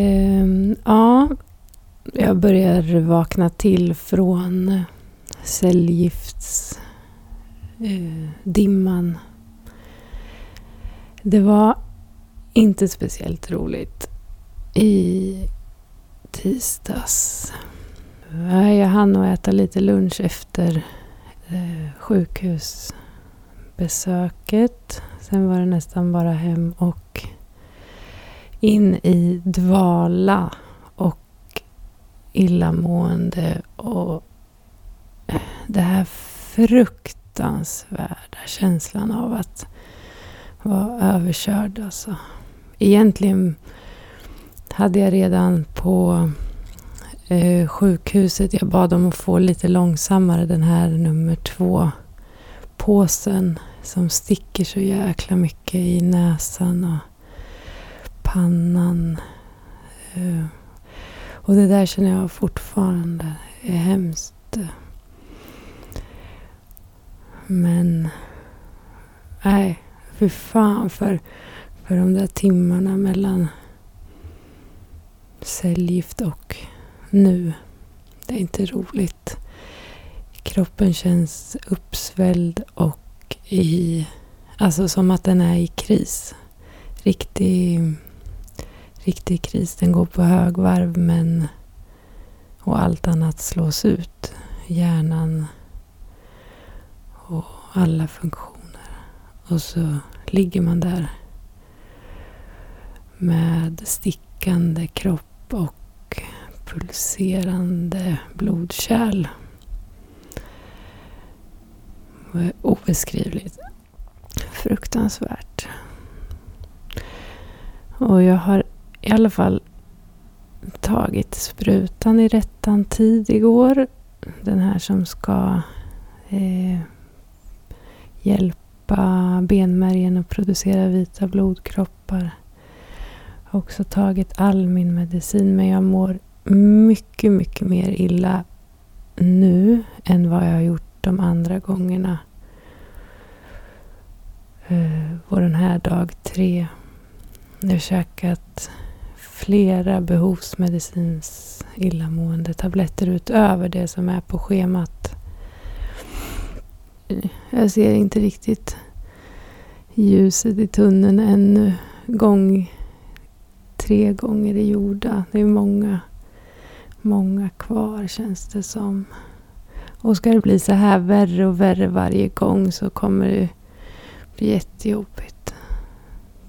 Ehm, ja, jag börjar vakna till från cellgiftsdimman. Eh, eh det var inte speciellt roligt i tisdags. Jag hann nog äta lite lunch efter eh, sjukhusbesöket. Sen var det nästan bara hem och in i dvala och illamående och eh, det här fruktansvärda känslan av att vara överkörd. Alltså. Egentligen hade jag redan på eh, sjukhuset, jag bad om att få lite långsammare den här nummer två påsen som sticker så jäkla mycket i näsan och pannan. Eh, och det där känner jag fortfarande är hemskt. Men nej, fy fan för, för de där timmarna mellan cellgift och nu. Det är inte roligt. Kroppen känns uppsvälld och i... Alltså som att den är i kris. Riktig, riktig kris. Den går på högvarv men... Och allt annat slås ut. Hjärnan och alla funktioner. Och så ligger man där med stickande kropp och pulserande blodkärl. Obeskrivligt. Fruktansvärt. Och jag har i alla fall tagit sprutan i rättan tid igår. Den här som ska eh, hjälpa benmärgen att producera vita blodkroppar. Har också tagit all min medicin men jag mår mycket, mycket mer illa nu än vad jag har gjort de andra gångerna. Eh, på den här dag tre. Jag har käkat flera behovsmedicins illamående tabletter utöver det som är på schemat. Jag ser inte riktigt ljuset i tunneln ännu. Gång tre gånger är gjorda. Det är många, många kvar känns det som. Och ska det bli så här värre och värre varje gång så kommer det bli jättejobbigt.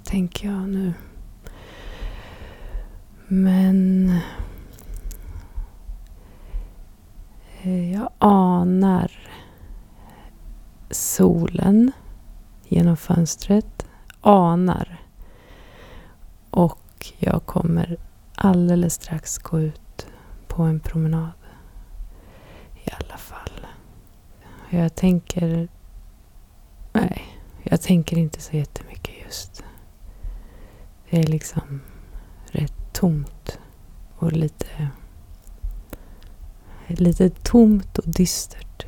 Tänker jag nu. Men eh, jag anar solen genom fönstret. Anar. Och jag kommer alldeles strax gå ut på en promenad. I alla fall. Jag tänker... Nej, jag tänker inte så jättemycket just. Det är liksom tomt och lite... Lite tomt och dystert.